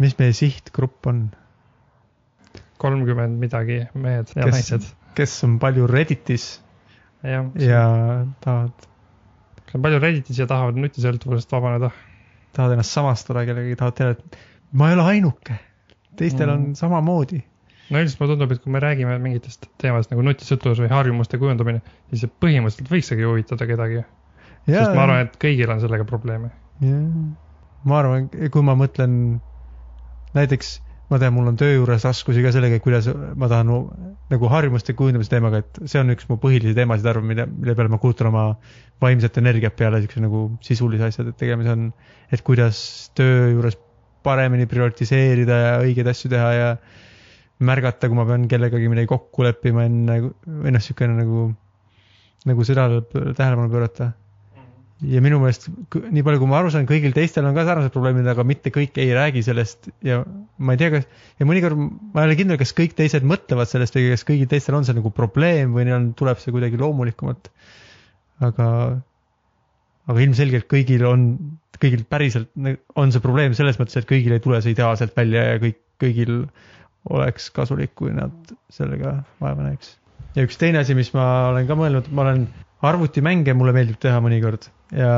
mis meie sihtgrupp on? kolmkümmend midagi mehed ja kes, naised. kes on palju Redditis jah, ja tahavad, kes on palju Redditis ja tahavad nutisõltuvusest vabaneda. tahavad ennast samastada kellegagi, tahavad teada, et ma ei ole ainuke. teistel Mm. on samamoodi. no üldiselt mulle tundub, et kui me räägime mingitest teemadest nagu nutisõltuvus või harjumuste kujundamine, siis see põhimõtteliselt võiksegi huvitada kedagi. sest ma arvan, et kõigil on sellega probleeme. ma arvan, kui ma mõtlen näiteks, ma tean, mul on töö juures raskusi ka sellega, kuidas ma tahan nagu harjumuste kujundamise teemaga, et see on üks mu põhilisi teemasid, arvan, mille, mille peale ma kulutan oma vaimset energiat peale siukse nagu sisulise asjade tegemise on, et kuidas töö juures paremini prioritiseerida ja õigeid asju teha ja märgata, kui ma pean kellegagi midagi kokku leppima enne või noh, siukene nagu, nagu pöö- tähelepanu pöörata ja minu meelest nii palju, kui ma aru saan, kõigil teistel on ka sarnased probleemid, aga mitte kõik ei räägi sellest ja ma ei tea, kas ja mõnikord ma ei ole kindel, kas kõik teised mõtlevad sellest või kas kõigil teistel on see nagu probleem või neil on, tuleb see kuidagi loomulikumalt. aga, aga ilmselgelt kõigil on, kõigil päriselt on see probleem selles mõttes, et kõigil ei tule see ideaalselt välja ja kõik, kõigil oleks kasulik, kui nad sellega vaeva näeks. ja üks teine asi, mis ma olen ka mõelnud, ma olen arvutimänge mulle meeldib teha mõnikord ja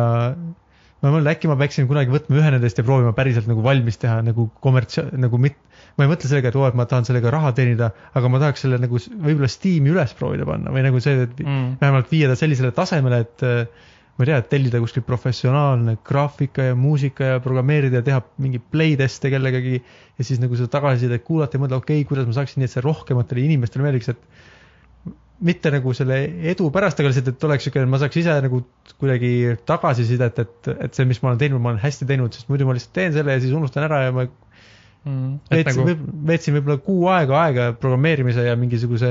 ma mõtlen, äkki ma peaksin kunagi võtma ühe nendest ja proovima päriselt nagu valmis teha nagu kommerts-, nagu mit-, ma ei mõtle sellega, et oo, et ma tahan sellega raha teenida, aga ma tahaks selle nagu võib-olla Steam'i üles proovida panna või nagu see, et Mm. vähemalt viia ta sellisele tasemele, et äh, ma ei tea, et tellida kuskilt professionaalne graafika ja muusika ja programmeerida ja teha mingeid playtest'e kellegagi ja siis nagu seda tagasisidet kuulata ja mõelda, okei okay,, kuidas ma saaksin nii, et see rohkematele inimestele meeldiks, et mitte nagu selle edu pärast, aga lihtsalt, et oleks siuke, ma saaks ise nagu kuidagi tagasisidet, et, et see, mis ma olen teinud, ma olen hästi teinud, sest muidu ma lihtsalt teen selle ja siis unustan ära ja ma Mm. et veetsin nagu, veetsin võib-olla kuu aega aega programmeerimise ja mingisuguse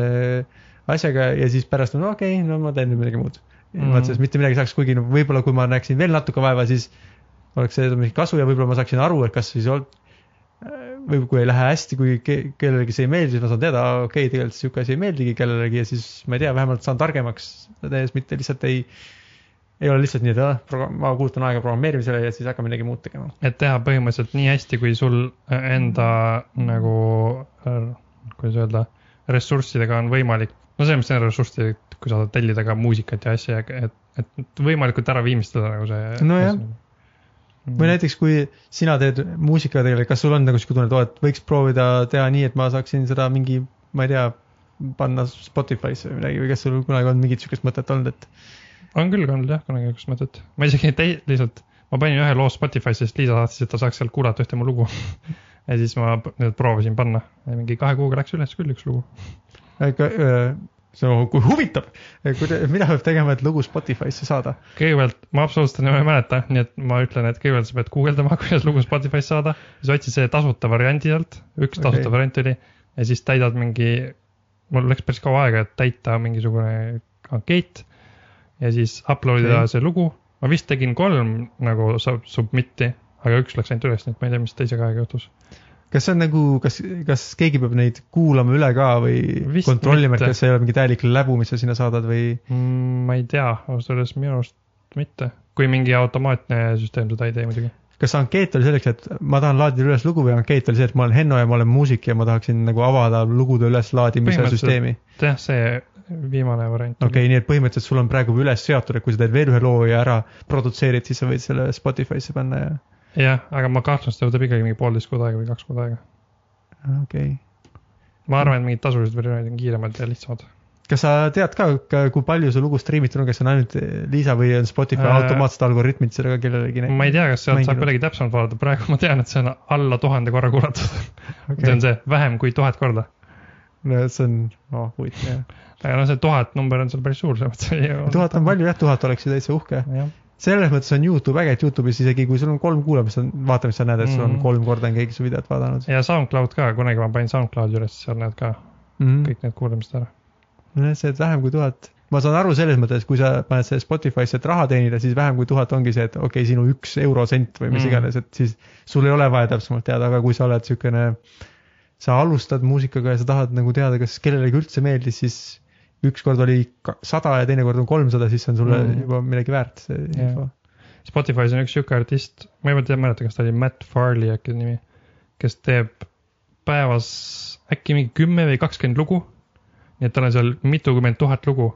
asjaga ja siis pärast on okei okay,, no ma teen nüüd midagi muud mm.. Vaat sellest mitte midagi saaks, kuigi no võib-olla kui ma näeksin veel natuke vaeva, siis oleks sellest mingi kasu ja võib-olla ma saaksin aru, et kas siis või kui ei lähe hästi, kui ke- kellelegi see ei meeldi, siis ma saan teada, okei okay,, tegelikult sihuke asi ei meeldigi kellelegi ja siis ma ei tea, vähemalt saan targemaks tehes, mitte lihtsalt ei ei ole lihtsalt nii, et ah, ma kulutan aega programmeerimisele ja siis hakkan midagi muud tegema. et teha põhimõtteliselt nii hästi, kui sul enda nagu, kuidas öelda, ressurssidega on võimalik. no selles mõttes on ressurssid, kui sa saad tellida ka muusikat ja asja, et, et võimalikult ära viimistleda nagu see. Nojah. Või näiteks, kui sina teed muusikaga tegelikult, kas sul on nagu sihuke tunne, et oo, et võiks proovida teha nii, et ma saaksin seda mingi, ma ei tea, panna Spotify'sse või midagi või kas sul kunagi on mingit sihukest mõtet olnud, et on küll olnud jah, kunagi niisugust mõtet. ma isegi tei-, lihtsalt, ma panin ühe loo Spotify'sse, sest Liisa saatis, et ta saaks sealt kuulata ühte mu lugu. ja siis ma nüüd proovisin panna ja mingi kahe kuuga läks üles küll üks lugu. See on kui huvitav, mida peab tegema, et lugu Spotify'sse saada? kõigepealt ma absoluutselt enam ei mäleta, nii et ma ütlen, et kõigepealt sa pead guugeldama, kuidas lugu Spotify'st saada, siis otsid selle tasuta variandi sealt, üks Okei. tasuta variant oli ja siis täidad mingi, mul läks päris kaua aega, et täita mingisugune ankeet ja siis upload ida Okei. see lugu. ma vist tegin kolm nagu sub- submit'i, aga üks läks ainult üles, nii et ma ei tea, mis teisega aega juhtus. Kas see on nagu, kas, kas keegi peab neid kuulama üle ka või Vist kontrollima, et kas see ei ole mingi täielik läbu, mis sa sinna saadad või? Mm, ma ei tea, ausalt öeldes minu arust mitte, kui mingi automaatne süsteem seda ei tee muidugi. kas ankeet oli selleks, et ma tahan laadida üles lugu või ankeet oli see, et ma olen Henno ja ma olen muusik ja ma tahaksin nagu avada lugude üleslaadimise süsteemi? jah, see viimane variant. okei okay,, nii et põhimõtteliselt sul on praegu üles seatud, et kui sa teed veel ühe loo ja ära produtseerid, siis sa võid selle Spotify'sse panna ja jah, aga ma kahtlustan, et see võtab ikkagi mingi poolteist kuud aega või kaks kuud aega. okei okay.. ma arvan, et mingid tasulised versioonid on kiiremad ja lihtsamad. kas sa tead ka, ka, kui palju su lugu striimitud on, kas see on ainult Liisa või on Spotify Äh, automaatsed algoritmid sellega kellelegi ma ei tea, kas sealt saab kuidagi täpsemalt vaadata, praegu ma tean, et see on alla tuhande korra kuulatud okay.. see on see vähem kui tuhat korda. no see on oh, huvitav jah. aga noh, see tuhat number on seal päris suur, selles mõttes tuhat on palju jah, tuhat oleks ju täitsa uhke. jah, selles mõttes on Youtube äge, et Youtube'is isegi kui sul on kolm kuulamist, vaatamist sa näed, et sul on Mhm. kolm korda on keegi su videot vaadanud ja SoundCloud ka, kunagi ma panin SoundCloudi üles, seal näed ka mm. -hmm. kõik need kuulamised ära. nojah, see, et vähem kui tuhat, ma saan aru selles mõttes, kui sa paned selle Spotify'sse, et raha teenida, siis vähem kui tuhat ongi see, et okei okay,, sinu üks eurosent või mis Mm. mm. iganes, et siis sul ei ole vaja täpsemalt teada, aga kui sa oled niisugune, sa alustad muusikaga ja sa tahad nagu teada, kas kellelegi üldse meeldis, siis ükskord oli sada ja teinekord on kolmsada, siis on sulle Mm. juba midagi väärt, see Jah. info. Spotify's on üks sihuke artist, ma ei mäleta, kas ta oli Matt Farley äkki nimi, kes teeb päevas äkki mingi kümme või kakskümmend lugu. nii et tal on seal mitukümmend tuhat lugu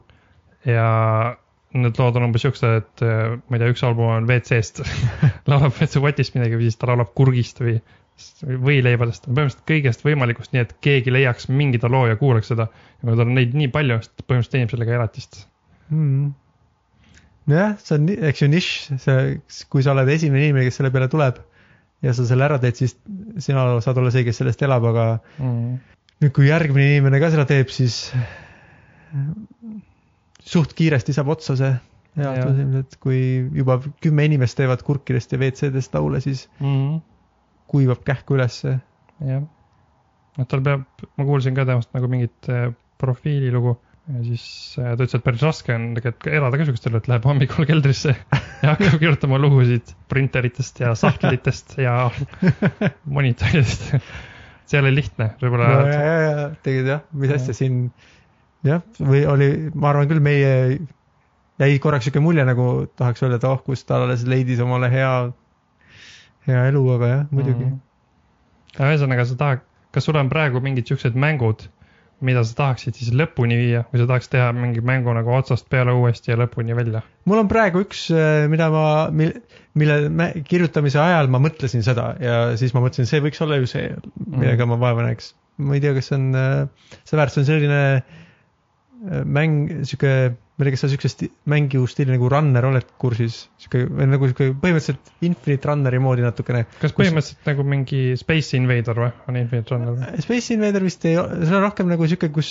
ja need lood on umbes siuksed, et äh, ma ei tea, üks album on WC-st laulab WC-potist midagi või siis ta laulab kurgist või võileibadest, põhimõtteliselt kõigest võimalikust, nii et keegi leiaks mingi ta loo ja kuulaks seda. ja kuna tal on neid nii palju, siis ta põhimõtteliselt teenib sellega elatist mm.. nojah, see on, eks ju nišš, see, kui sa oled esimene inimene, kes selle peale tuleb ja sa selle ära teed, siis sina saad olla see, kes sellest elab, aga mm. nüüd, kui järgmine inimene ka seda teeb, siis suht kiiresti saab otsa see jaotus ilmselt, kui juba kümme inimest teevad kurkidest ja WC-dest laule, siis mm -hmm. kuivab kähku ülesse. jah, noh tal peab, ma kuulsin ka temast nagu mingit äh, profiililugu ja siis äh, ta ütles, et päris raske on tegelikult elada ka siukestel, et läheb hommikul keldrisse ja hakkab kirjutama lugusid printeritest ja sahtlitest ja monitoridest see ei ole lihtne, võib-olla no,. ja, ja, ja tegid jah, mis asja siin jah, või oli, ma arvan küll, meie jäi korraks sihuke mulje, nagu tahaks öelda, et oh, kus ta alles leidis omale hea, hea elu, aga jah, muidugi mm.. ühesõnaga, sa tahad, kas sul on praegu mingid siuksed mängud, mida sa tahaksid siis lõpuni viia või sa tahaks teha mingi mängu nagu otsast peale uuesti ja lõpuni välja? mul on praegu üks, äh, mida ma, mille kirjutamise ajal ma mõtlesin seda ja siis ma mõtlesin, see võiks olla ju see, millega mm. ma vaeva näeks. ma ei tea, kas see on, äh, see väärt, see on selline äh, mäng, sihuke, ma ei tea, kas sa siukest mängustiili nagu runner oled kursis, sihuke või nagu sihuke põhimõtteliselt Infinite Runneri moodi natukene. kas põhimõtteliselt kus... nagu mingi Space Invader või, on Infinite Runner? Space Invader vist ei ole, see on rohkem nagu sihuke, kus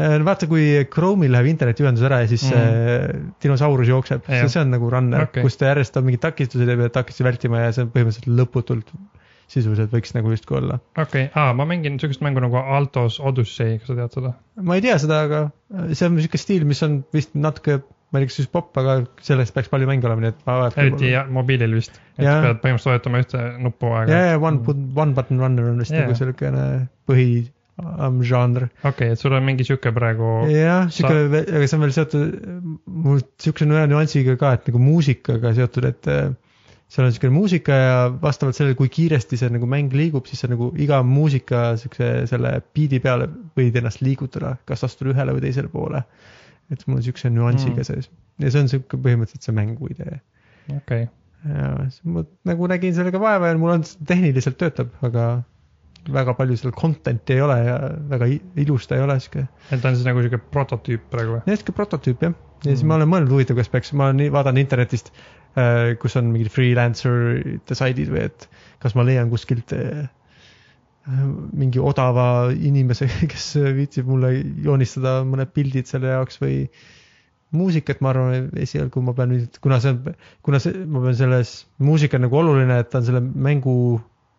äh, vaata, kui Chrome'il läheb internetiühendus ära ja siis mm. äh, dinosaurus jookseb, see on nagu runner okay., kus ta järjest on mingeid takistusi, ta peab takistusi vältima ja see on põhimõtteliselt lõputult sisuliselt võiks nagu justkui olla. okei okay., aa, ma mängin sihukest mängu nagu Altos Odyssey, kas sa tead seda? ma ei tea seda, aga see on sihuke stiil, mis on vist natuke, ma ei tea, kas just popp, aga sellest peaks palju mänge olema, nii et ma eriti jah, mobiilil vist, et ja. pead põhimõtteliselt vajutama ühte nuppu aega. ja, ja one, one button runner on vist yeah. nagu selline põhi um, žanr. okei okay,, et sul on mingi sihuke praegu. jah, sihuke aga see on veel seotud, mul sihukese nüansiga ka, et nagu muusikaga seotud, et seal on niisugune muusika ja vastavalt sellele, kui kiiresti see nagu mäng liigub, siis sa nagu iga muusika niisuguse selle biidi peale võid ennast liigutada, kas astuda ühele või teisele poole. et mul on niisuguse nüansiga mm. sees ja see on niisugune põhimõtteliselt see mängu idee. okei okay.. ja ma nagu nägin sellega vaeva ja mul on, tehniliselt töötab, aga väga palju seal content'i ei ole ja väga ilus ta ei ole sihuke. et ta on siis nagu sihuke prototüüp praegu või? jah, sihuke prototüüp jah. ja siis mm. ma olen mõelnud, huvitav, kas peaks, ma olen nii, vaadanud internetist kus on mingid freelancer'ite saidid või et kas ma leian kuskilt äh, mingi odava inimese, kes viitsib mulle joonistada mõned pildid selle jaoks või muusikat, ma arvan, esialgu ma pean nüüd, kuna see on, kuna see, ma pean selles, muusika on nagu oluline, et ta on selle mängu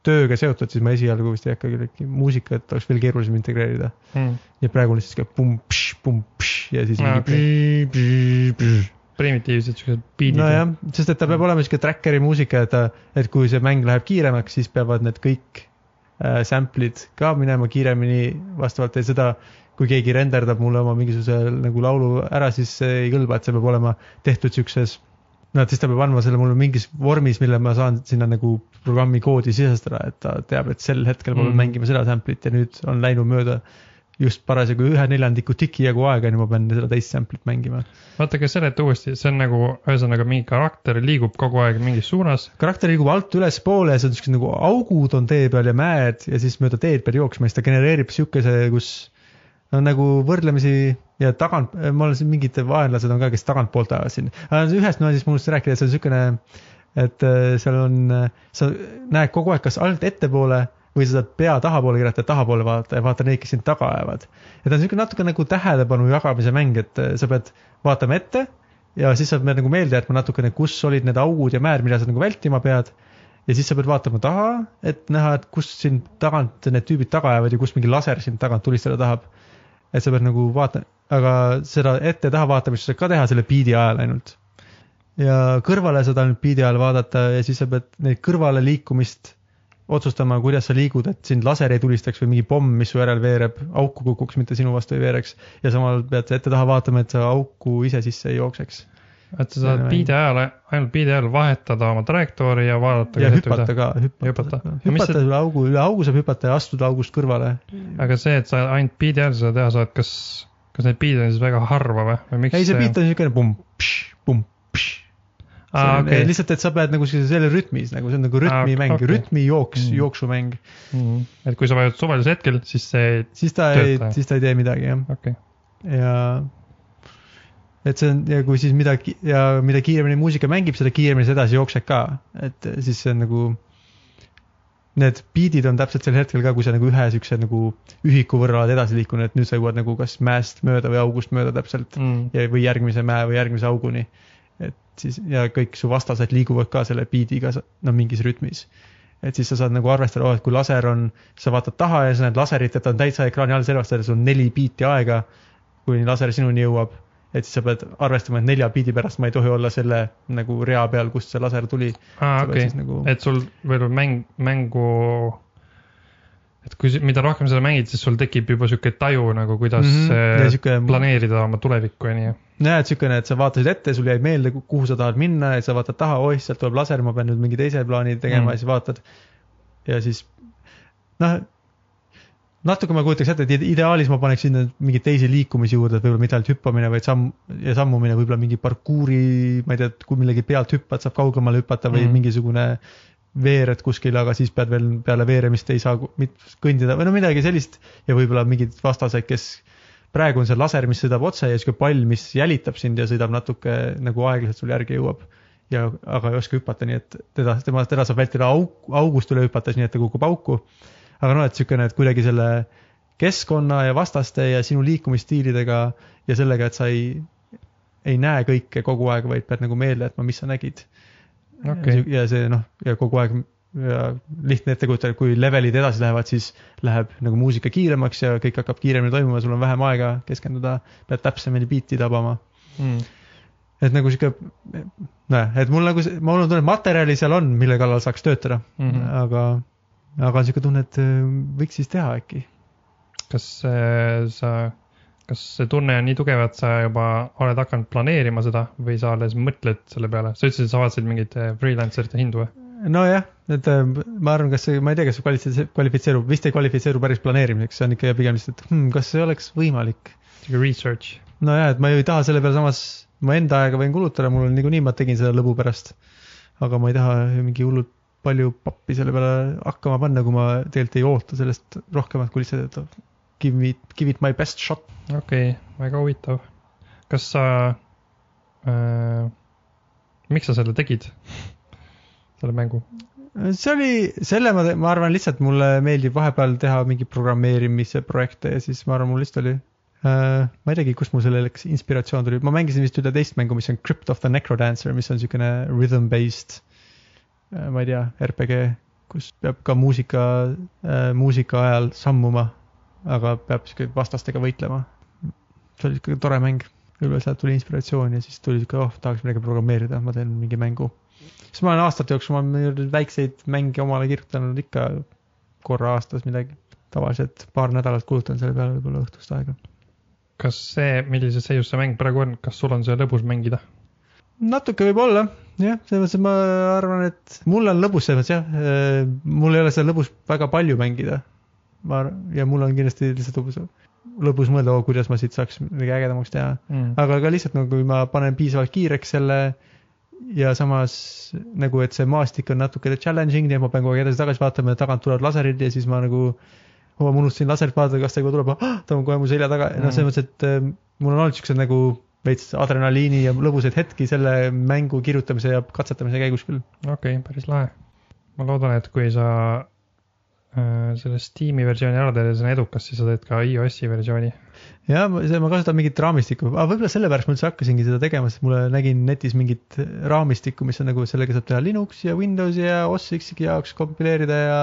tööga seotud, siis ma esialgu vist ei hakka kellegi muusikat oleks veel keerulisem integreerida mm.. ja praegu on lihtsalt sihuke pumm-pšš, pumm-pšš ja siis mingi okay. Primitiivsed siuksed beat'id. nojah, sest et ta peab olema sihuke tracker'i muusika, et ta, et kui see mäng läheb kiiremaks, siis peavad need kõik äh, sample'id ka minema kiiremini vastavalt ja seda kui keegi renderdab mulle oma mingisuguse nagu laulu ära, siis see ei kõlba, et see peab olema tehtud siukses no et siis ta peab andma selle mulle mingis vormis, mille ma saan sinna nagu programmi koodi sisestada, et ta teab, et sel hetkel ma pean mm. mängima seda sample'it ja nüüd on läinud mööda just parasjagu ühe neljandiku tiki jagu aega, nüüd ma pean seda teist sample'it mängima. vaata, aga seleta uuesti, see on nagu, ühesõnaga mingi karakter liigub kogu aeg mingis suunas. karakter liigub alt ülespoole see on siuksed nagu augud on tee peal ja mäed ja siis mööda teed pead jooksma siis ta genereerib siukese, kus on nagu võrdlemisi ja tagant, ma olen siin mingid vaenlased on ka, kes tagantpoolt ajavad siin. ühest nüansist ma unustasin rääkida, see on niisugune, et äh, seal on, sa näed kogu aeg kas alt ettepoole või sa saad pea tahapoole keerata, tahapoole vaadata ja vaata neid, kes sind taga ajavad. et ta on niisugune natuke nagu tähelepanu jagamise mäng, et äh, sa pead vaatama ette ja siis sa pead nagu meelde jätma natukene, kus olid need augud ja mäed, mida sa nagu vältima pead ja siis sa pead vaatama taha, et näha, et kust sind tagant need tüübid taga ajavad ja kust mingi laser sind tagant tulistada tahab et sa pead nagu vaatama, aga seda ette-taha vaatamist saad ka teha selle biidi ajal ainult. ja kõrvale saad ainult biidi ajal vaadata ja siis sa pead neid kõrvale liikumist otsustama, kuidas sa liigud, et sind laser ei tulistaks või mingi pomm, mis su järel veereb, auku kukuks, mitte sinu vastu ei veereks. ja samal pead sa ette-taha vaatama, et sa auku ise sisse ei jookseks. et sa saad biidi ajal, ainult biidi ajal vahetada oma trajektoori ja vaadata. ja hüpata ka, Hüpata. hüpata. Ja mis hüpata see- üle augu, üle augu saab hüpata ja astuda august kõrvale. aga see, et sa ainult biidi ajal seda teha saad, kas, kas neid biide on siis väga harva või, või miks? ei, see beat on niisugune pumm, pumm, aa, okei. lihtsalt, et sa pead nagu selle rütmis nagu, see on nagu rütmimäng okay., rütmijooks Mm. mm., jooksumäng. et kui sa vajutad suvalisel hetkel, siis see ei, siis ta ei Töötaja., siis ta ei tee midagi jah, okei okay.. ja et see on ja kui siis midagi ja mida kiiremini muusika mängib, seda kiiremini see edasi jookseb ka, et siis see on nagu. Need beat'id on täpselt sel hetkel ka, kui sa nagu ühe siukse nagu ühiku võrra oled edasi liikunud, et nüüd sa jõuad nagu kas mäest mööda või august mööda täpselt Mm. ja, või järgmise mäe või järgmise auguni. Et siis ja kõik su vastased liiguvad ka selle beat'iga no mingis rütmis. et siis sa saad nagu arvestada, oh, et kui laser on, sa vaatad taha ja sa näed laserit, et ta on täitsa ekraani all, sellepärast et sul on neli biiti aega, kuni laser sinuni jõuab. et siis sa pead arvestama, et nelja biidi pärast ma ei tohi olla selle nagu rea peal, kust see laser tuli. aa, pead okei nagu- et sul võib-olla mäng, mängu, et kui, mida rohkem seda mängid, siis sul tekib juba sihuke taju nagu, kuidas mm Mhm. ja -hmm. sihuke planeerida oma tulevikku ja nii. jah, et siukene, et sa vaatasid ette, sul jäi meelde, kuhu sa tahad minna ja sa vaatad taha, oih, sealt tuleb laser, ma pean nüüd mingi teise plaani tegema Mm. mm. ja siis vaatad. ja siis noh, natuke ma kujutaks ette, et ide- ideaalis ma paneks sinna mingeid teisi liikumisi juurde, et võib-olla mitte ainult hüppamine, vaid samm ja sammumine, võib-olla mingi parkuuri, ma ei tea, kui millegi pealt hüppad, saab kaugemale hüpata või Mm. mm. mingisugune veered kuskil, aga siis pead veel peale veeremist ei saa kõndida või no midagi sellist ja võib-olla mingid vastased, kes praegu on see laser, mis sõidab otse ja sihuke pall, mis jälitab sind ja sõidab natuke nagu aeglaselt sul järgi jõuab. ja, aga ei oska hüpata, nii et teda, tema, teda saab vältida auk, august üle hüpates, nii et ta kukub auku. aga noh, et siukene, et kuidagi selle keskkonna ja vastaste ja sinu liikumisstiilidega ja sellega, et sa ei, ei näe kõike kogu aeg, vaid pead nagu meelde jätma, mis sa nägid. Okei. ja see noh, ja kogu aeg ja lihtne ette kujutada, kui levelid edasi lähevad, siis läheb nagu muusika kiiremaks ja kõik hakkab kiiremini toimuma, sul on vähem aega keskenduda, pead täpsemini biiti tabama. Mm. et nagu sihuke, nojah, et mul nagu, mul on tunne, et materjali seal on, mille kallal saaks töötada mm. -hmm. aga, aga on sihuke tunne, et äh, võiks siis teha äkki. kas äh, sa, kas see tunne on nii tugev, et sa juba oled hakanud planeerima seda või sa alles mõtled selle peale, sa ütlesid, sa vaatasid mingeid äh, freelancer'ite hindu või? nojah, et äh, ma arvan, kas see, ma ei tea, kas see kvalifitse- kvalifitseerub, vist ei kvalifitseeru päris planeerimiseks, see on ikka pigem lihtsalt, hmm, kas see oleks võimalik. sihuke research. nojah, et ma ju ei taha selle peale samas, ma enda aega võin kulutada, mul on niikuinii, ma tegin seda lõbu pärast. aga ma ei taha mingi hullult palju pappi selle peale hakkama panna, kui ma tegelikult ei oota sellest rohkemat kui lihtsalt, et give me, give it my best shot. okei okay,, väga huvitav. kas sa äh,, miks sa selle tegid, selle mängu? see oli, selle ma, ma arvan lihtsalt mulle meeldib vahepeal teha mingi programmeerimise projekte ja siis ma arvan, mul lihtsalt oli äh,. ma ei teagi, kust mul selleks inspiratsioon tuli, ma mängisin vist ühte teist mängu, mis on Crypt of the Necrodancer, mis on siukene rhythm based äh,. ma ei tea, RPG, kus peab ka muusika äh,, muusika ajal sammuma, aga peab siuke vastastega võitlema. see oli siuke tore mäng, võib-olla sealt tuli inspiratsioon ja siis tuli siuke, oh tahaks midagi programmeerida, ma teen mingi mängu siis ma olen aastate jooksul, ma olen väikseid mänge omale kirjutanud ikka korra aastas midagi. tavaliselt paar nädalat kulutan selle peale võib-olla õhtust aega. kas see, millises seisus see mäng praegu on, kas sul on see lõbus mängida? natuke võib-olla, jah, selles mõttes, ma arvan, et mul on lõbus selles mõttes jah, mul ei ole seda lõbus väga palju mängida. ma, ja mul on kindlasti lihtsalt lõbus, lõbus mõelda, kuidas ma siit saaks midagi ägedamaks teha. Mm. aga ka lihtsalt nagu, kui ma panen piisavalt kiireks selle ja samas nagu, et see maastik on natuke challenging, nii et ma pean kogu aeg edasi-tagasi vaatama ja tagant tulevad laserid ja siis ma nagu oh, ma unustasin laserit vaadata, kas ta juba tuleb oh,, ta on kohe mu selja taga, noh, selles mõttes, et äh, mul on olnud siuksed nagu veits adrenaliini ja lõbusaid hetki selle mängu kirjutamise ja katsetamise käigus küll. okei okay,, päris lahe. ma loodan, et kui sa selle Steam'i versiooni ära teed ja see on edukas, siis sa teed ka iOS-i versiooni. ja ma, see, ma kasutan mingit raamistikku, aga võib-olla sellepärast ma üldse hakkasingi seda tegema, sest mulle nägin netis mingit raamistikku, mis on nagu sellega saab teha Linux ja Windowsi ja OS X-i jaoks kompileerida ja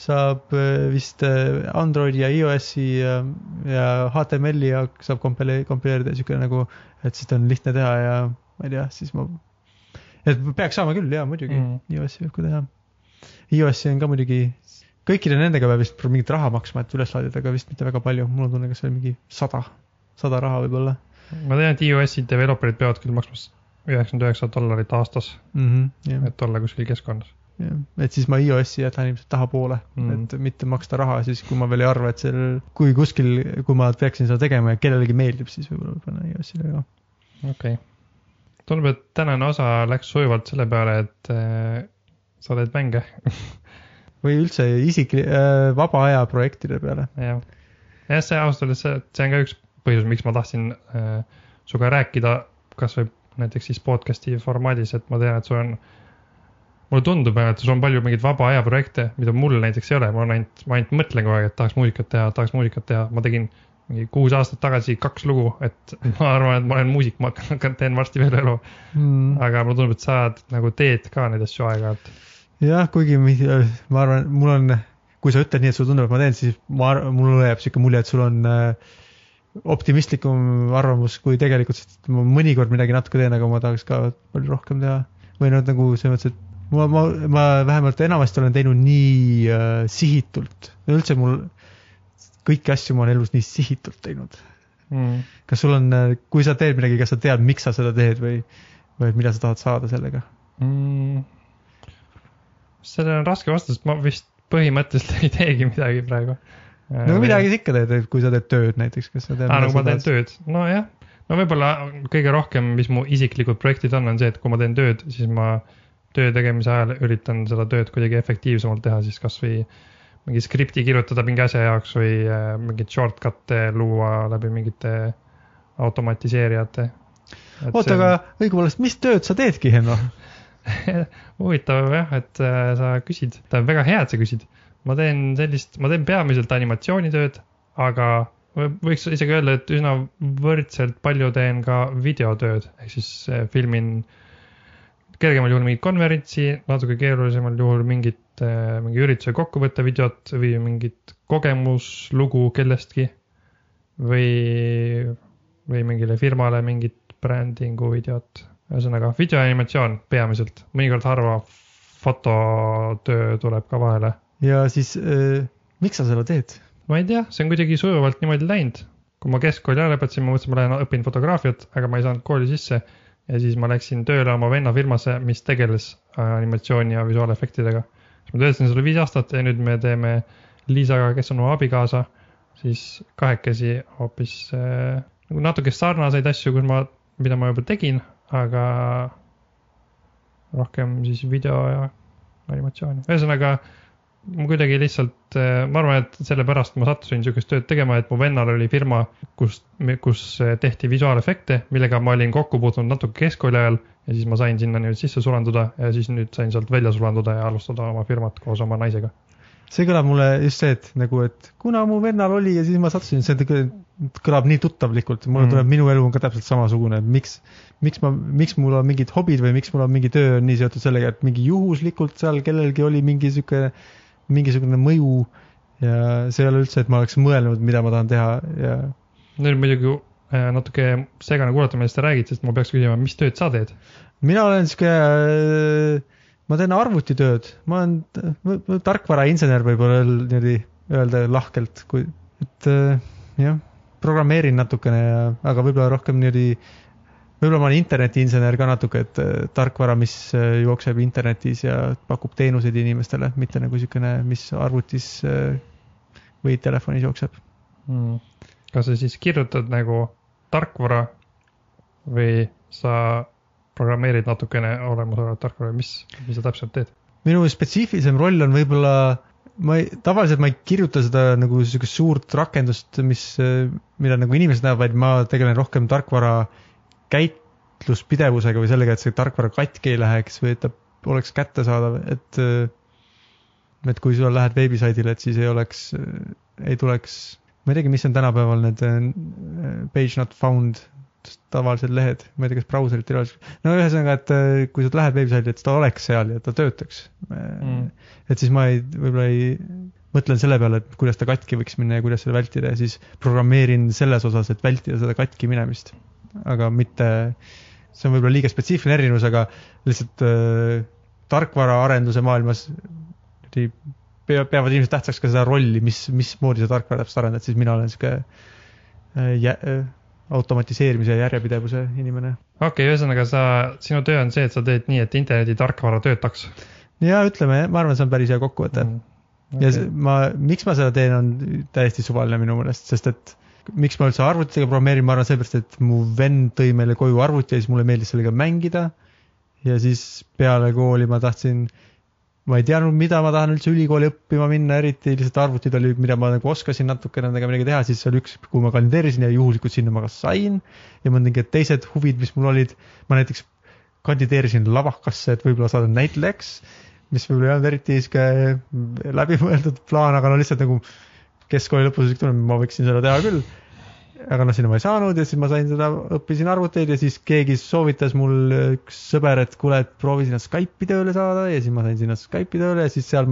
saab äh, vist äh, Androidi ja iOS-i ja, ja HTML-i jaoks saab kompile-, kompileerida ja siuke nagu, et seda on lihtne teha ja ma ei tea, siis ma, et peaks saama küll jaa, muidugi mm., iOS-i võib ka teha. iOS-i on ka muidugi, kõikide nendega peab vist mingit raha maksma, et üles laadida, aga vist mitte väga palju, mul on tunne, kas see oli mingi sada, sada raha võib-olla. ma tean, et iOS-i developer'id peavad küll maksma üheksakümmend üheksa dollarit aastas, mm. -hmm, jah, et olla kuskil keskkonnas. jah, et siis ma iOS-i jätan ilmselt tahapoole mm. -hmm. et mitte maksta raha siis, kui ma veel ei arva, et seal, kui kuskil, kui ma peaksin seda tegema ja kellelegi meeldib, siis võib-olla panen iOS-ile ka. okei okay.. tundub, et tänane osa läks sujuvalt selle peale, et äh, sa teed mänge. või üldse isikli- äh,, vaba aja projektide peale. jah, jah, see ausalt öeldes, see, on ka üks põhjus, miks ma tahtsin äh, sinuga rääkida, kasvõi näiteks siis podcast'i formaadis, et ma tean, et sul on, mulle tundub, et sul on palju mingeid vaba aja projekte, mida mul näiteks ei ole, ma olen ainult, ma ainult mõtlen kogu aeg, et tahaks muusikat teha, tahaks muusikat teha, ma tegin mingi kuus aastat tagasi kaks lugu, et ma arvan, et ma olen muusik, ma hakkan, teen varsti veel elu. Mm. aga mulle tundub, et sa nagu teed ka neid asju aeg-ajalt. jah, kuigi mi- ma arvan, mul on, kui sa ütled nii, et sulle tundub, et ma teen, siis ma arvan, mulle jääb sihuke mulje, et sul on äh, optimistlikum arvamus kui tegelikult, sest ma mõnikord midagi natuke teen, aga ma tahaks ka palju rohkem teha. või noh, nagu selles mõttes, et ma, ma, ma vähemalt enamasti olen teinud nii äh, sihitult, üldse mul kõiki asju ma olen elus nii sihitult teinud. Mm. kas sul on, kui sa teed midagi, kas sa tead, miks sa seda teed või, või mida sa tahad saada sellega? Mm. Sellele on raske sest ma vist põhimõtteliselt ei teegi midagi praegu. no midagi sa ikka teed, kui sa teed tööd näiteks, kas sa tead? aa, nagu ma teen tööd, nojah, no võib-olla kõige rohkem, mis mu isiklikud projektid on, on see, et kui ma teen tööd, siis ma töö tegemise ajal üritan seda tööd kuidagi efektiivsemalt teha, siis kasvõi mingi skripti kirjutada mingi asja jaoks või äh, mingeid shortcut'e luua läbi mingite automatiseerijate. oota, aga õigupoolest, mis tööd sa teedki, Henno? huvitav jah, et äh, sa küsid, tähendab väga hea, et sa küsid. ma teen sellist, ma teen peamiselt animatsioonitööd, aga võ- võiks isegi öelda, et üsna võrdselt palju teen ka videotööd, ehk siis äh, filmin kergemal juhul mingit konverentsi, natuke keerulisemal juhul mingit, mingi ürituse kokkuvõtte videot või mingit kogemuslugu kellestki või, või mingile firmale mingit brändingu videot ühesõnaga videoanimatsioon peamiselt, mõnikord harva fototöö tuleb ka vahele. ja siis äh, miks sa seda teed? ma ei tea, see on kuidagi sujuvalt niimoodi läinud. kui ma keskkooli ära lõpetasin, ma mõtlesin, ma lähen õpin fotograafiat, aga ma ei saanud kooli sisse. ja siis ma läksin tööle oma venna firmasse, mis tegeles äh, animatsiooni ja visuaalefektidega. siis ma töötasin seal viis aastat ja nüüd me teeme Liisaga, kes on mu abikaasa, siis kahekesi hoopis äh, nagu natuke sarnaseid asju, kus ma, mida ma juba tegin, aga rohkem siis video ja animatsiooni, ühesõnaga ma kuidagi lihtsalt, ma arvan, et sellepärast ma sattusin niisugust tööd tegema, et mu vennal oli firma, kus, kus tehti visuaalefekte, millega ma olin kokku puutunud natuke keskkooli ajal ja siis ma sain sinna nüüd sisse sulanduda ja siis nüüd sain sealt välja sulanduda ja alustada oma firmat koos oma naisega. see kõlab mulle just see, et nagu, et kuna mu vennal oli ja siis ma sattusin, see kõlab- kõlab nii tuttavlikult, mulle Mhm. tuleb, minu elu on ka täpselt samasugune, et miks, miks ma, miks mul on mingid hobid või miks mul on mingi töö on nii seotud sellega, et mingi juhuslikult seal kellelgi oli mingi sihuke, mingisugune mõju ja see ei ole üldse, et ma oleks mõelnud, mida ma tahan teha ja nüüd muidugi äh, natuke segane kuulata, millest sa räägid, sest ma peaks küsima, mis tööd sa teed? mina olen sihuke, ma teen arvutitööd, ma olen tarkvarainsener võib-olla niimoodi öelda lahkelt, kui, et äh, jah, programmeerin natukene ja, aga võib-olla rohkem niimoodi, võib-olla ma olen internetiinsener ka natuke, et äh, tarkvara, mis äh, jookseb internetis ja pakub teenuseid inimestele, mitte nagu niisugune, mis arvutis äh, või telefonis jookseb. mm.. kas sa siis kirjutad nagu tarkvara või sa programmeerid natukene olemasolevat tarkvara, mis, mis sa täpselt teed? minu spetsiifilisem roll on võib-olla, ma ei, tavaliselt ma ei kirjuta seda nagu niisugust suurt rakendust, mis, mida nagu inimesed näevad, vaid ma tegelen rohkem tarkvara käitluspidevusega või sellega, et see tarkvara katki ei läheks või et ta oleks kättesaadav, et et kui sa lähed veebisaidile, et siis ei oleks, ei tuleks, ma ei teagi, mis on tänapäeval need äh, page not found tavalised lehed, ma ei tea, kas brauserit ei ole, no ühesõnaga, et äh, kui sa lähed veebisaidile, et ta oleks seal ja ta töötaks Mm. et siis ma ei, võib-olla ei, mõtlen selle peale, et kuidas ta katki võiks minna ja kuidas seda vältida ja siis programmeerin selles osas, et vältida seda katki minemist. aga mitte, see on võib-olla liiga spetsiifiline erinevus, aga lihtsalt äh, tarkvaraarenduse maailmas peavad inimesed tähtsaks ka seda rolli, mis, mismoodi sa tarkvara täpselt arendad, siis mina olen sihuke äh, jä-, automatiseerimise ja järjepidevuse inimene. okei okay,, ühesõnaga sa, sinu töö on see, et sa teed nii, et interneti tarkvara töötaks. ja ütleme, ma arvan, see on päris hea kokkuvõte mm.. Okay. ja ma, miks ma seda teen, on täiesti suvaline minu meelest, sest et miks ma üldse arvutitega programmeerin, ma arvan seepärast, et mu vend tõi meile koju arvuti ja siis mulle meeldis sellega mängida. ja siis peale kooli ma tahtsin ma ei teadnud, mida ma tahan üldse ülikooli õppima minna, eriti lihtsalt arvutid oli, mida ma nagu oskasin natukene nendega midagi teha, siis oli üks, kuhu ma kandideerisin ja juhuslikult sinna ma ka sain. ja mõningad teised huvid, mis mul olid, ma näiteks kandideerisin lavakasse, et võib-olla saada näitlejaks, mis võib-olla ei olnud eriti sihuke läbimõeldud plaan, aga no lihtsalt nagu keskkooli lõpus tunne, ma võiksin seda teha küll aga noh, sinna ma ei saanud ja siis ma sain seda, õppisin arvuteid ja siis keegi soovitas mul, üks sõber, et kuule, et proovi sinna Skype'i tööle saada ja siis ma sain sinna Skype'i tööle ja siis seal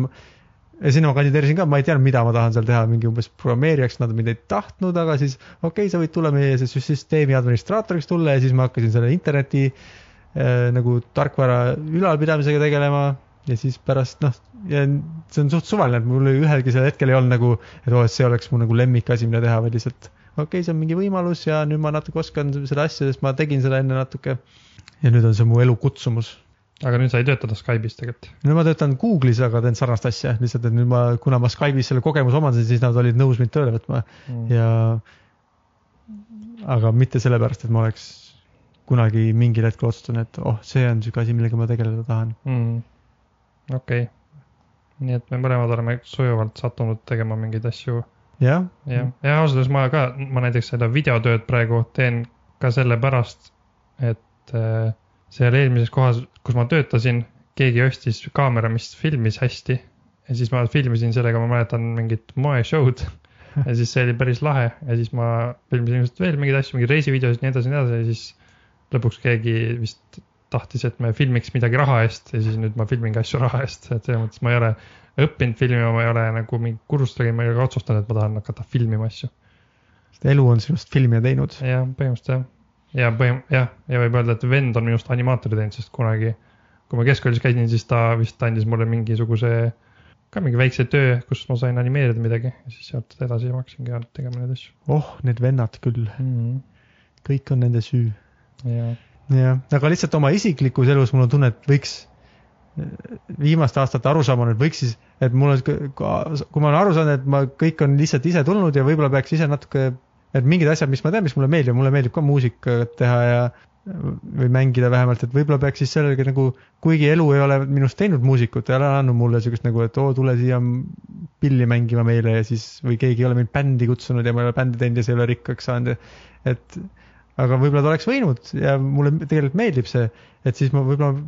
ja sinna ma kandideerisin ka, ma ei teadnud, mida ma tahan seal teha, mingi umbes programmeerijaks, nad mind ei tahtnud, aga siis okei okay,, sa võid tulla meie süsteemi administraatoriks tulla ja siis ma hakkasin selle interneti äh, nagu tarkvara ülalpidamisega tegelema ja siis pärast noh, see on suht suvaline, et mul ühelgi sel hetkel ei olnud nagu, et oo, et see oleks mu nagu lemmikasi, mida teha, vaid lihtsalt okei okay,, see on mingi võimalus ja nüüd ma natuke oskan seda asja, sest ma tegin seda enne natuke. ja nüüd on see mu elu kutsumus. aga nüüd sa ei tööta Skype'is tegelikult? nüüd ma töötan Google'is, aga teen sarnast asja, lihtsalt et nüüd ma, kuna ma Skype'is selle kogemuse omandasin, siis nad olid nõus mind tööle võtma mm. ja aga mitte sellepärast, et ma oleks kunagi mingil hetkel otsustanud, et oh, see on sihuke asi, millega ma tegeleda tahan mm.. okei okay., nii et me mõlemad oleme sujuvalt sattunud tegema mingeid asju jah. jah, ja ausalt öeldes ma ka, ma näiteks seda videotööd praegu teen ka sellepärast, et äh, seal eelmises kohas, kus ma töötasin, keegi ostis kaamera, mis filmis hästi. ja siis ma filmisin sellega, ma mäletan mingit moeshow'd. Ja siis see oli päris lahe. Ja siis ma filmisin ilmselt veel mingeid asju, mingeid reisivideosid, nii edasi, nii edasi. Ja siis lõpuks keegi vist tahtis, et me filmiks midagi raha eest. Ja siis nüüd ma filmingi asju raha eest, et selles mõttes ma ei ole õppinud filmima, ma ei ole nagu mingi kursust tegema, ma ei ole ka otsustanud, et ma tahan hakata filmima asju. sest elu on sinust filmija teinud. jah, põhimõtteliselt jah. ja põhim-, jah, ja võib öelda, et vend on minust animaatori teinud, sest kunagi, kui ma keskkoolis käisin, siis ta vist andis mulle mingisuguse, ka mingi väikse töö, kus ma sain animeerida midagi ja siis sealt edasi hakkasingi tegema neid asju. oh, need vennad küll mm. -hmm. kõik on nende süü. jah jah, aga lihtsalt oma isiklikus elus mul on tunne, et võiks viimaste aastate arusaam on, et võiks siis, et mul on, kui ma olen aru saanud, et ma, kõik on lihtsalt ise tulnud ja võib-olla peaks ise natuke, et mingid asjad, mis ma teen, mis mulle meeldivad, mulle meeldib ka muusikat teha ja või mängida vähemalt, et võib-olla peaks siis sellega nagu, kuigi elu ei ole minust teinud muusikut, ei ole andnud mulle niisugust nagu, et oo, tule siia pilli mängima meile ja siis, või keegi ei ole mind bändi kutsunud ja ma ei ole bändi teinud ja see ei ole rikkaks saanud, et aga võib-olla ta oleks võinud ja mulle tegelikult meeldib see, et siis ma võib-olla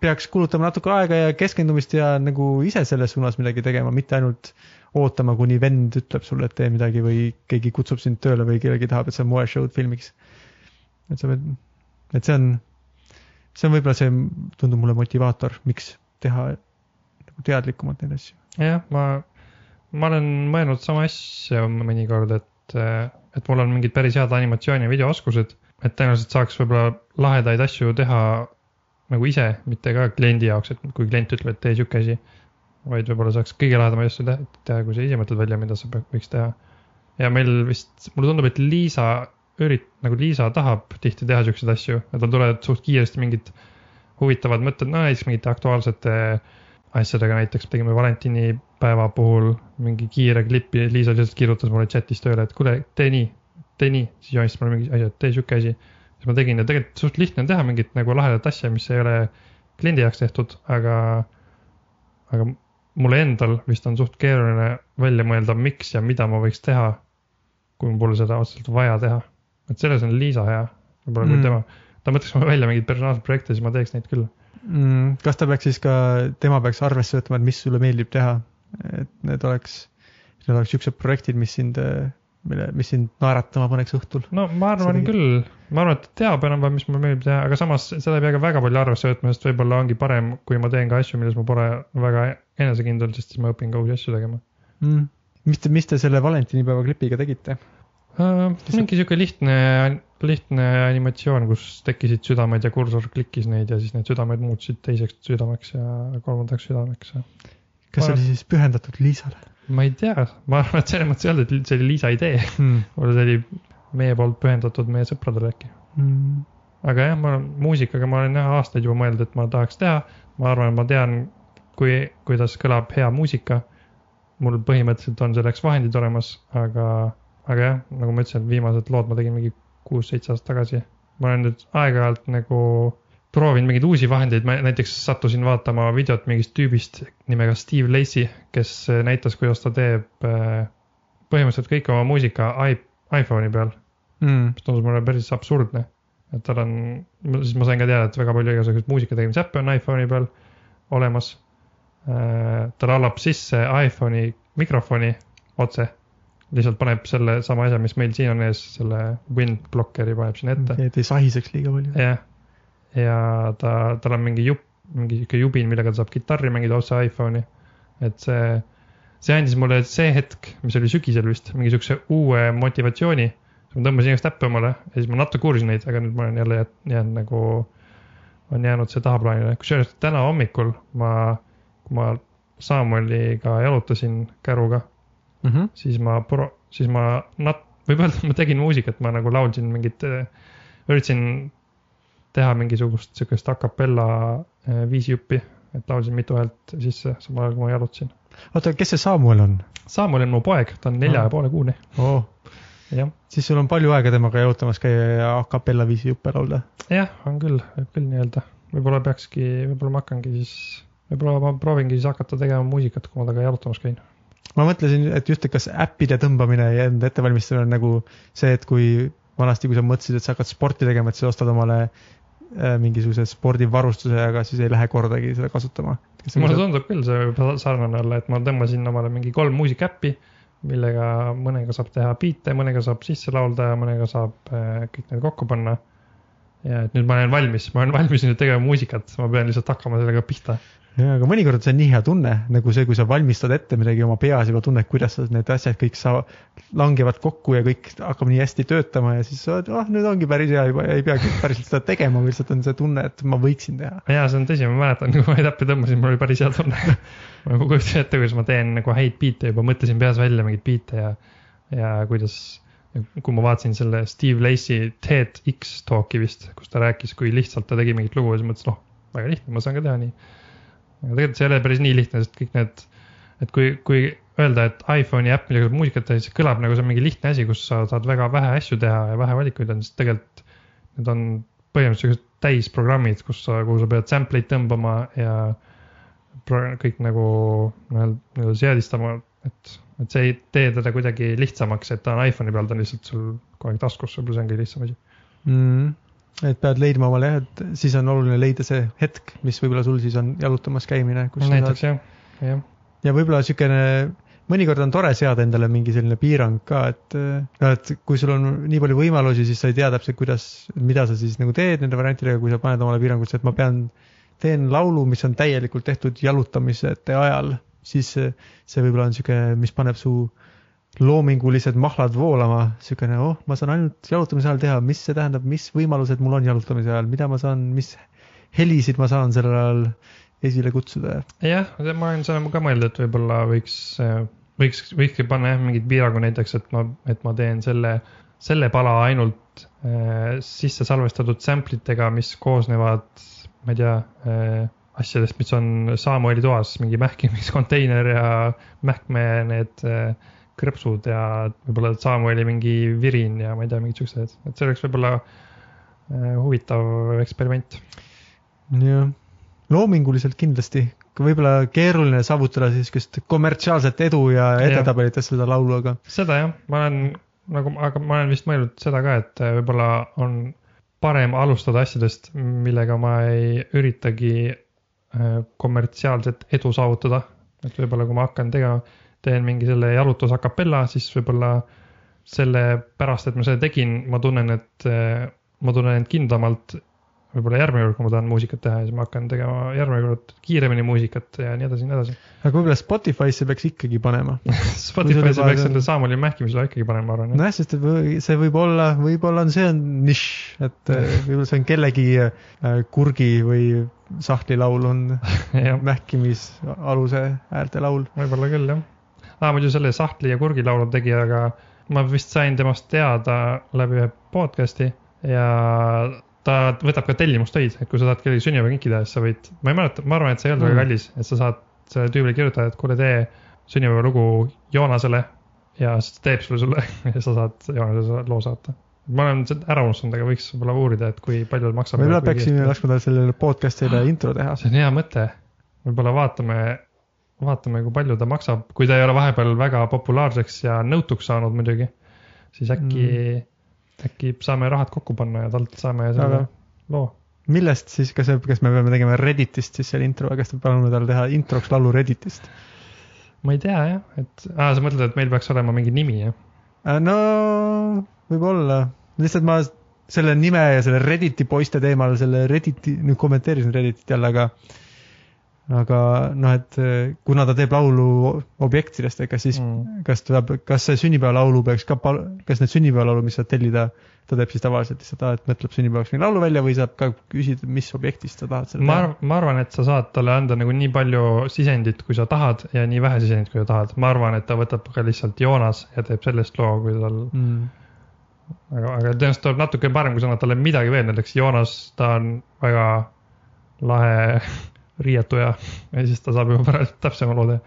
peaks kulutama natuke aega ja keskendumist ja nagu ise selles suunas midagi tegema, mitte ainult ootama, kuni vend ütleb sulle, et tee midagi või keegi kutsub sind tööle või kellegi tahab, et sa moeshow'd filmiks. et sa pead, et see on, see on võib-olla see, tundub mulle motivaator, miks teha nagu teadlikumalt neid asju. jah, ma, ma olen mõelnud sama asja mõnikord, et et mul on mingid päris head animatsiooni ja videooskused, et tõenäoliselt saaks võib-olla lahedaid asju teha nagu ise, mitte ka kliendi jaoks, et kui klient ütleb, et tee sihuke asi. vaid võib-olla saaks kõige lahedamaid asju teha, kui sa ise mõtled välja, mida sa võiks teha. ja meil vist, mulle tundub, et Liisa ürit-, nagu Liisa tahab tihti teha siukseid asju ja tal tulevad suht kiiresti mingid huvitavad mõtted, no näiteks mingite aktuaalsete asjadega, näiteks tegime valentinipäeva puhul mingi kiire klipi, Liisa lihtsalt kirjutas mulle chat'is tööle, et kuule, tee nii, tee nii, siis joonistas mulle mingi asi, et tee sihuke asi. Siis ma tegin ja tegelikult suht lihtne on teha mingit nagu lahedat asja, mis ei ole kliendi jaoks tehtud, aga, aga mulle endal vist on suht keeruline välja mõelda, miks ja mida ma võiks teha, kui mul pole seda otseselt vaja teha. et selles on Liisa hea, võib-olla kui mm. tema, ta mõtleks mulle välja mingeid personaalseid projekte, siis ma teeks neid küll mm,. kas ta peaks siis ka, tema peaks arvesse võtma, et mis sulle meeldib teha, et need oleks, need oleks siuksed projektid, mis sind, mille, mis sind naeratama paneks õhtul? no ma arvan Seda... küll, ma arvan, et ta teab enam-vähem, mis mulle meeldib teha, aga samas seda ei pea ka väga palju arvesse võtma, sest võib-olla ongi parem, kui ma teen ka asju, milles ma pole väga enesekindel, sest siis ma õpin ka uusi asju tegema mm.. mis te, mis te selle valentinipäeva klipiga tegite? Uh, mingi sihuke lihtne, lihtne animatsioon, kus tekkisid südamed ja kursor klikkis neid ja siis need südamed muutusid teiseks südameks ja kolmandaks südameks. kas see oli siis pühendatud Liisale? Ma ei tea, ma arvan, et selles mõttes ei olnud, et see oli Liisa idee hmm.. võib-olla see oli meie poolt pühendatud meie sõpradele äkki mm.. aga jah, ma olen muusikaga, ma olen jah aastaid juba mõelnud, et ma tahaks teha. ma arvan, et ma tean, kui, kuidas kõlab hea muusika. mul põhimõtteliselt on selleks vahendid olemas, aga, aga jah, nagu ma ütlesin, viimased lood ma tegin mingi kuus-seitse aastat tagasi. ma olen nüüd aeg-ajalt nagu proovinud mingeid uusi vahendeid, ma näiteks sattusin vaatama videot mingist tüübist nimega Steve Lacy, kes näitas, kuidas ta teeb äh, põhimõtteliselt kõik oma muusika iPhone'i peal Mm. mis tundus mulle päris absurdne. et tal on, siis ma sain ka teada, et väga palju igasuguseid muusika tegemise äppe on iPhone'i peal olemas. ta lallab sisse iPhone'i mikrofoni otse, lihtsalt paneb selle sama asja, mis meil siin on ees, selle wind blockeri paneb sinna ette et ei sahiseks liiga palju. jah, ja ta, tal on mingi jupp, mingi sihuke jubin, millega ta saab kitarri mängida otse iPhone'i. et see, see andis mulle see hetk, mis oli sügisel vist, mingi siukse uue motivatsiooni. ma tõmbasin igast äppe omale ja siis ma natuke uurisin neid, aga nüüd ma olen jälle jäänud, nagu, on jäänud see tahaplaanile, kusjuures täna hommikul ma, kui ma Samueliga jalutasin käruga, Mm -hmm. siis ma pro-, siis ma nat-, võib öelda, ma tegin muusikat, ma nagu laulsin mingit, üritasin teha mingisugust sihukest a capella eh, viisijuppi, et laulsin mitu häält sisse, samal ajal kui ma jalutasin. oota, kes see Samuel on Samuel on mu poeg, ta on nelja Aa. ja poole kuune, oh.? jah. siis sul on palju aega temaga jalutamas käia ja a capella viisi juppe laulda. jah, on küll, võib küll nii öelda. võib-olla peakski, võib-olla ma hakkangi siis, võib-olla ma proovingi siis hakata tegema muusikat, kui ma temaga jalutamas käin. ma mõtlesin, et just, et kas äppide tõmbamine ja enda ettevalmistamine on nagu see, et kui vanasti, kui sa mõtlesid, et sa hakkad sporti tegema, et sa ostad omale mingisuguse spordivarustuse, aga siis ei lähe kordagi seda kasutama. mulle tundub küll see võib sarnane olla, et ma tõmbasin omale mingi kolm muusikaäppi, millega mõnega saab teha biite, mõnega saab sisse laulda ja mõnega saab äh, kõik need kokku panna. ja et nüüd ma olen valmis, ma olen valmis nüüd tegema muusikat, ma pean lihtsalt hakkama sellega pihta. jaa, aga mõnikord see on nii hea tunne, nagu see, kui sa valmistad ette midagi oma peas juba tunned, kuidas need asjad kõik sa langevad kokku ja kõik hakkab nii hästi töötama ja siis sa oled, ah nüüd ongi päris hea juba ja ei peagi päriselt seda tegema, lihtsalt on see tunne, et ma võiksin teha. ja see on tõsi, ma mäletan, kui ma äppe tõmbasin, mul oli päris hea tunne. ma kujutasin ette, kuidas ma teen nagu häid biite juba, mõtlesin peas välja mingeid biite ja, ja kuidas, kui ma vaatasin selle Steve Lacy TEDx talk'i vist, kus ta rääkis, kui lihtsalt ta tegi mingit lugu ja siis mõtlesin, oh, väga lihtne, ma saan ka teha nii. Aga tegelikult see ei ole päris nii lihtne, sest kõik need, et kui, kui öelda, et iPhone'i äpp, millega saab muusikat teha, siis kõlab nagu see on mingi lihtne asi, kus sa saad väga vähe asju teha ja vähe valikuid on, sest tegelikult need on põhimõtteliselt täisprogrammid, kus sa, kuhu sa pead sample eid tõmbama ja kõik nagu nii-öelda seadistama, et, et see ei tee teda kuidagi lihtsamaks, et ta on iPhone'i peal, ta on lihtsalt sul kogu aeg taskus, võib-olla see on kõige lihtsam asi. mm.. Et pead leidma omale jah, et siis on oluline leida see hetk, mis võib-olla sul siis on jalutamas käimine, kus näiteks jah, jah, ja võib-olla niisugune, mõnikord on tore seada endale mingi selline piirang ka, et noh, et kui sul on nii palju võimalusi, siis sa ei tea täpselt, kuidas, mida sa siis nagu teed nende variantidega, kui sa paned omale piirangusse, et ma pean, teen laulu, mis on täielikult tehtud jalutamisete ajal, siis see, võib-olla on niisugune, mis paneb su loomingulised mahlad voolama, niisugune oh, ma saan ainult jalutamise ajal teha, mis see tähendab, mis võimalused mul on jalutamise ajal, mida ma saan, mis helisid ma saan sellel ajal esile kutsuda? Jah, ma olen seda ka mõelnud, et võib-olla võiks, võiks, võikski panna jah mingid piirangud näiteks, et ma, et ma teen selle, selle pala ainult äh, sisse salvestatud sample itega, mis koosnevad, ma ei tea äh,, asjadest, mis on Samueli toas, mingi mähkimiskonteiner ja mähkme need äh, krõpsud ja võib-olla Samueli mingi virin ja ma ei tea, mingid siuksed, et see oleks võib-olla äh, huvitav eksperiment. jah, loominguliselt kindlasti, võib-olla keeruline saavutada niisugust kommertsiaalset edu ja edetabelites seda laulu, aga seda jah, ma olen nagu, aga ma olen vist mõelnud seda ka, et äh, võib-olla on parem alustada asjadest, millega ma ei üritagi äh, kommertsiaalset edu saavutada. et võib-olla kui ma hakkan tegema, teen mingi selle jalutus a capella, siis võib-olla sellepärast, et ma seda tegin, ma tunnen, et äh, ma tunnen end kindlamalt võib-olla järgmine kord, kui ma tahan muusikat teha ja siis ma hakkan tegema järgmine kord kiiremini muusikat ja nii edasi ja nii edasi. aga võib-olla Spotify'sse peaks ikkagi panema. Spotify'sse peaks selle Saamoli mähkimisele ikkagi panema, ma arvan. nojah, sest see võib olla, võib-olla on see on nišš, et äh, võib-olla see on kellegi äh, kurgi või sahtlilaul on mähkimisaluse äärde laul. võib-olla küll jah. aa, muidu selle sahtli ja kurgi laulu tegija, aga ma vist sain temast teada läbi ühe podcast'i ja ta võtab ka tellimustöid, et kui sa tahad kellegi sünnipäevakinki teha, siis sa võid, ma ei mäleta, ma arvan, et see ei olnud väga Mm. kallis, et sa saad sellele tüübile kirjutada, et kuule, tee sünnipäevalugu Joonasele ja siis ta teeb selle sulle ja sa saad Joonasele loo saata. ma olen ära unustanud, aga võiks võib-olla uurida, et kui palju maksab. võib-olla peaksime laskma tal sellele podcast'ile intro teha. see on hea mõte. võib-olla vaatame, vaatame, kui palju ta maksab, kui ta ei ole vahepeal väga populaarseks ja nõutuks saanud muidugi, siis äkki mm., äkki saame rahad kokku panna ja talt saame selle Aga- loo. millest siis, kas, kas me peame tegema Redditist siis selle intro kas me palume tal teha introks laulu Redditist? ma ei tea jah, et aa, sa mõtled, et meil peaks olema mingi nimi jah? Äh, no võib-olla, lihtsalt ma selle nime ja selle Redditi poiste teemal selle Redditi, nüüd kommenteerisin Redditit jälle, aga aga noh, et eh, kuna ta teeb laulu objektidest, ega siis Mm. kas ta peab, kas see sünnipäevalaulu peaks ka kas need sünnipäevalaulu, mis saad tellida, ta teeb siis tavaliselt lihtsalt, et mõtleb sünnipäevaks mingi laulu välja või saab ka küsida, mis objektist sa tahad selle ma arvan, ma arvan, et sa saad talle anda nagu nii palju sisendit, kui sa tahad ja nii vähe sisendit, kui sa tahad. ma arvan, et ta võtab ka lihtsalt Joonas ja teeb sellest loo, kui tal, mm.. aga, aga tõenäoliselt tuleb natuke parem, kui sa annad talle midagi veel, näiteks Joonas, ta on väga lahe riietuja ja siis ta saab juba pärast täpsema loo teha.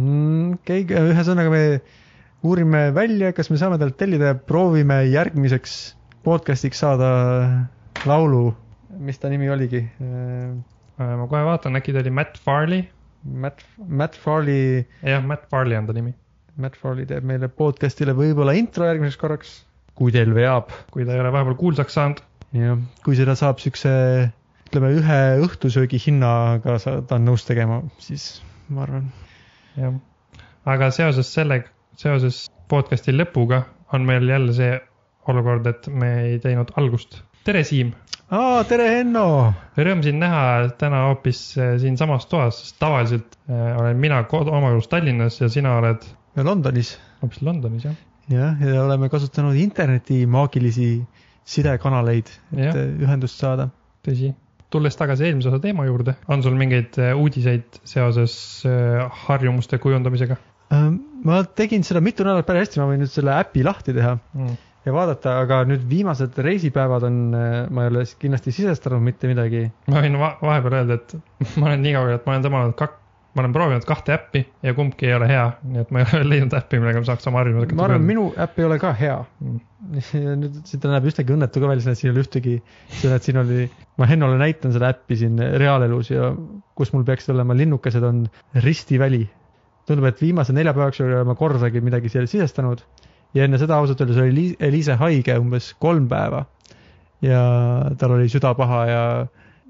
Mm, okay,, ühesõnaga me uurime välja, kas me saame talt tellida ja proovime järgmiseks podcast'iks saada laulu, mis ta nimi oligi? ma kohe vaatan, äkki ta oli Matt Farley, Matt, Matt Farley, jah, Matt Farley on ta nimi, Matt Farley teeb meile podcast'ile võib-olla intro järgmiseks korraks, kui teil veab. kui ta ei ole vahepeal kuulsaks saanud. jah, kui seda saab siukse, ütleme ühe õhtusöögi hinnaga sa, ta on nõus tegema, siis ma arvan. jah, aga seoses sellega, seoses podcast'i lõpuga on meil jälle see olukord, et me ei teinud algust. tere, Siim, aa, tere, Henno. rõõm sind näha täna hoopis äh, siinsamas toas, sest tavaliselt äh, olen mina oma kodus Tallinnas ja sina oled Londonis hoopis Londonis, jah? jah, ja oleme kasutanud interneti maagilisi sidekanaleid, et Jah. eh, ühendust saada. tõsi. Tulles tagasi eelmise osa teema juurde, on sul mingeid äh, uudiseid seoses äh, harjumuste kujundamisega ma tegin seda mitu nädalat päris hästi, ma võin nüüd selle äpi lahti teha mm.? ja vaadata, aga nüüd viimased reisipäevad on, ma ei ole kindlasti sisestanud mitte midagi. ma võin va vahepeal öelda, et ma olen nii kaugel, et ma olen tõmmanud kak-, ma olen proovinud kahte äppi ja kumbki ei ole hea, nii et ma ei ole leidnud äppi, millega ma saaks oma harjumusega ma arvan, minu äpp ei ole ka hea. Mm. nüüd siit näeb üsnagi õnnetu ka välja, siin ei ole ühtegi, et siin oli, ma Hennole näitan seda äppi siin reaalelus ja kus mul peaksid olema linnukesed, on ristiväli. tundub, et viimase nelja päeva jooksul ei ole ma kordagi midagi siia sisestanud ja enne seda ausalt öeldes oli Liis- Eliise haige umbes kolm päeva ja tal oli süda paha ja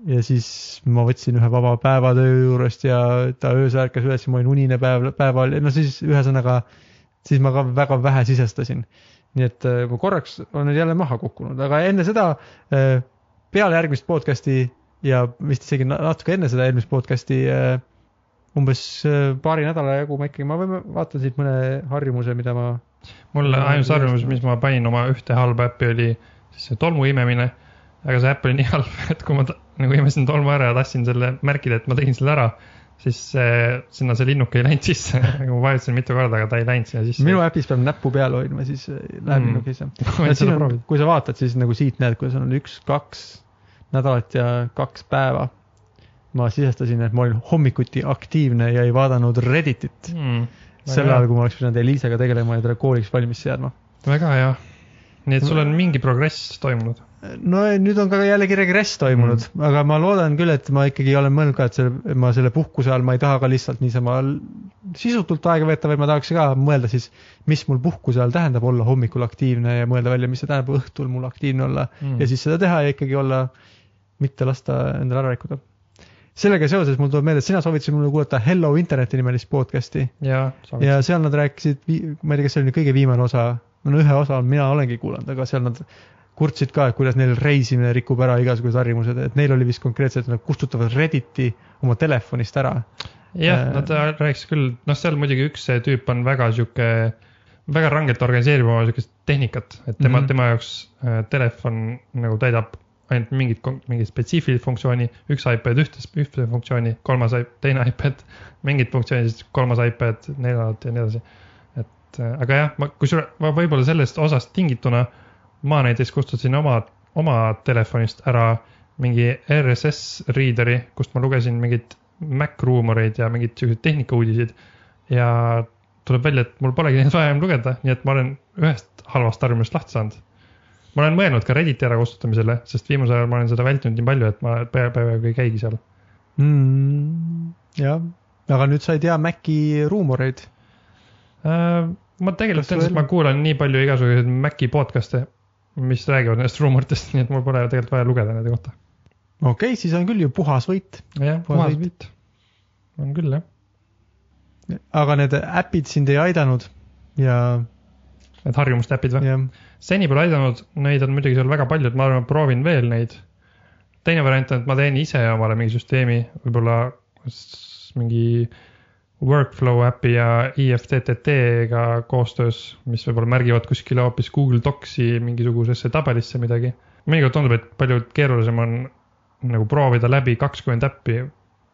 ja siis ma võtsin ühe vaba päeva töö juurest ja ta öösel ärkas üles ja ma olin unine päev, päeval, no siis ühesõnaga, siis ma ka väga vähe sisestasin. nii et äh, ma korraks olen jälle maha kukkunud, aga enne seda, peale järgmist podcast'i ja vist isegi na- natuke enne seda eelmist podcast'i, umbes äh, paari nädala jagu ma ikkagi, ma võin, vaatan siit mõne harjumuse, mida ma mul ainus harjumus, mis ma panin oma ühte halba äppi, oli siis see tolmu imemine. aga see äpp oli nii halb, et kui ma ta- nagu imesin tolmu ära ja tahtsin selle märkida, et ma tegin selle ära, siis äh, sinna see linnuk ei läinud sisse. ma vajutasin mitu korda, aga ta ei läinud sinna sisse. minu äpis peab näppu peal hoidma, siis äh, läheb Mm. linnuke sisse. kui sa vaatad, siis nagu siit näed, kuidas on üks, kaks nädalat ja kaks päeva. ma sisestasin, et ma olin hommikuti aktiivne ja ei vaadanud Redditit Mm, sel ajal, kui ma oleks pidanud Eliisega tegelema ja teda kooliks valmis seadma. väga hea. nii et sul on mingi progress toimunud. No nüüd on ka jällegi regress toimunud mm., aga ma loodan küll, et ma ikkagi olen mõelnud ka, et selle, ma selle puhkuse ajal ma ei taha ka lihtsalt niisama sisutult aega veeta, vaid ma tahaks ka mõelda siis, mis mul puhkuse ajal tähendab olla hommikul aktiivne ja mõelda välja, mis see tähendab õhtul mul aktiivne olla mm. ja siis seda teha ja ikkagi olla, mitte lasta endale ära rikkuda. sellega seoses mul tuleb meelde, et sina soovitasid mulle kuulata Hello Interneti nimelist podcast'i ja, ja seal nad rääkisid, ma ei tea, kas see oli nüüd kõige viimane osa, no ühe osa mina olengi kuulanud, aga seal nad kurtsid ka, et kuidas neil reisimine rikub ära igasugused harjumused, et neil oli vist konkreetselt, nad kustutavad Redditi oma telefonist ära. jah, Äh, nad rääkisid küll, noh, seal muidugi üks see tüüp on väga sihuke, väga rangelt organiseerib oma sihukest tehnikat, et tema mm. -hmm. tema jaoks äh, telefon nagu täidab ainult mingit, mingit spetsiifilist funktsiooni, üks iPad ühte, ühte funktsiooni, kolmas, teine iPad mingit funktsiooni, siis kolmas iPad neljandat ja nii edasi. et äh, aga jah, ma kusjuures ma võib-olla sellest osast tingituna ma näiteks kustutasin oma, oma telefonist ära mingi RSS reader'i, kust ma lugesin mingeid Mac ruumoreid ja mingeid siukseid tehnikauudiseid. ja tuleb välja, et mul polegi neid vaja enam lugeda, nii et ma olen ühest halvast harjumusest lahti saanud. ma olen mõelnud ka Redditi ärakustutamisele, sest viimasel ajal ma olen seda vältinud nii palju, et ma peaaegu ei käigi seal mm,. jah, aga nüüd sa ei tea Maci ruumoreid äh,? ma tegelikult ma kuulan nii palju igasuguseid Maci podcast'e, mis räägivad nendest ruumoritest, nii et mul pole tegelikult vaja lugeda nende kohta. okei okay,, siis on küll ju puhas võit. jah, puhas võit. on küll jah. aga need äpid sind ei aidanud ja. Need harjumuste äpid või? seni pole aidanud, neid on muidugi seal väga palju, et ma arvan, ma proovin veel neid. teine variant on, et ma teen ise omale mingi süsteemi, võib-olla mingi workflow äpi ja IFTTT-ga koostöös, mis võib-olla märgivad kuskile hoopis Google Docsi mingisugusesse tabelisse midagi. mõnikord tundub, et palju keerulisem on nagu proovida läbi kakskümmend äppi,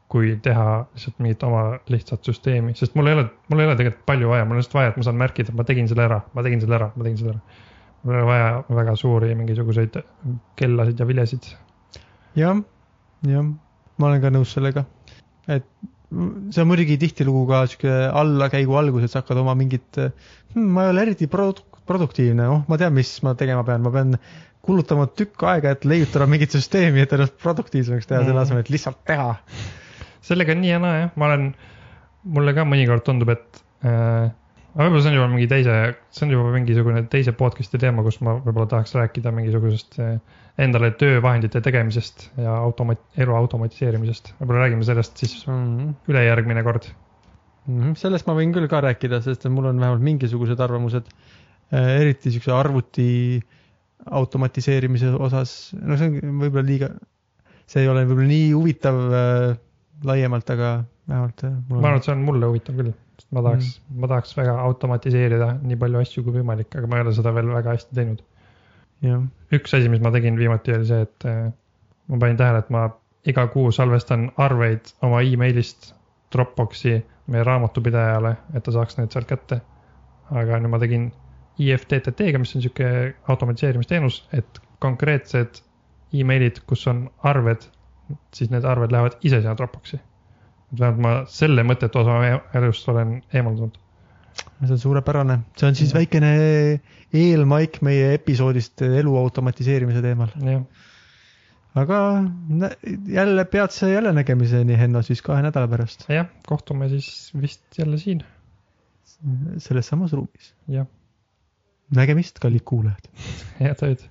kui teha lihtsalt mingit oma lihtsat süsteemi, sest mul ei ole, mul ei ole tegelikult palju vaja, mul on lihtsalt vaja, et ma saan märkida, et ma tegin selle ära, ma tegin selle ära, ma tegin selle ära. mul ei ole vaja väga suuri mingisuguseid kellasid ja vilesid. jah, jah, ma olen ka nõus sellega, et see on muidugi tihtilugu ka sihuke allakäigu algus, et sa hakkad oma mingit hm,, ma ei ole eriti produk-, produktiivne, oh, ma tean, mis ma tegema pean, ma pean kulutama tükk aega, et leiutada mingit süsteemi, et ennast produktiivsemaks teha mm., selle asemel, et lihtsalt teha. sellega on nii ja naa jah, ma olen, mulle ka mõnikord tundub, et äh, aga võib-olla see on juba mingi teise, see on juba mingisugune teise podcast'i teema, kus ma võib-olla tahaks rääkida mingisugusest äh, endale töövahendite tegemisest ja automat-, elu automatiseerimisest. võib-olla räägime sellest siis mm -hmm. ülejärgmine kord mm. -hmm. sellest ma võin küll ka rääkida, sest mul on vähemalt mingisugused arvamused, äh, eriti siukse arvuti automatiseerimise osas, no see on võib-olla liiga, see ei ole võib-olla nii huvitav äh, laiemalt, aga vähemalt äh,. ma arvan, et see on mulle huvitav küll, sest ma tahaks mm., ma tahaks väga automatiseerida nii palju asju kui võimalik, aga ma ei ole seda veel väga hästi teinud üks asi, mis ma tegin viimati, oli see, et äh, ma panin tähele, et ma iga kuu salvestan arveid oma emailist Dropboxi meie raamatupidajale, et ta saaks need sealt kätte. aga nüüd ma tegin IFTTT-ga, mis on sihuke automatiseerimisteenus, et konkreetsed emailid, kus on arved, siis need arved lähevad ise sinna Dropboxi. Vähemalt ma selle mõttetu osa elust olen eemaldunud see on suurepärane, see on siis väikene eelmaik meie episoodist elu automatiseerimise teemal. aga jälle peatse jälle nägemiseni, Henno, siis kahe nädala pärast. jah, kohtume siis vist jälle siin. selles samas ruumis. jah. nägemist, kallid kuulajad. head ööd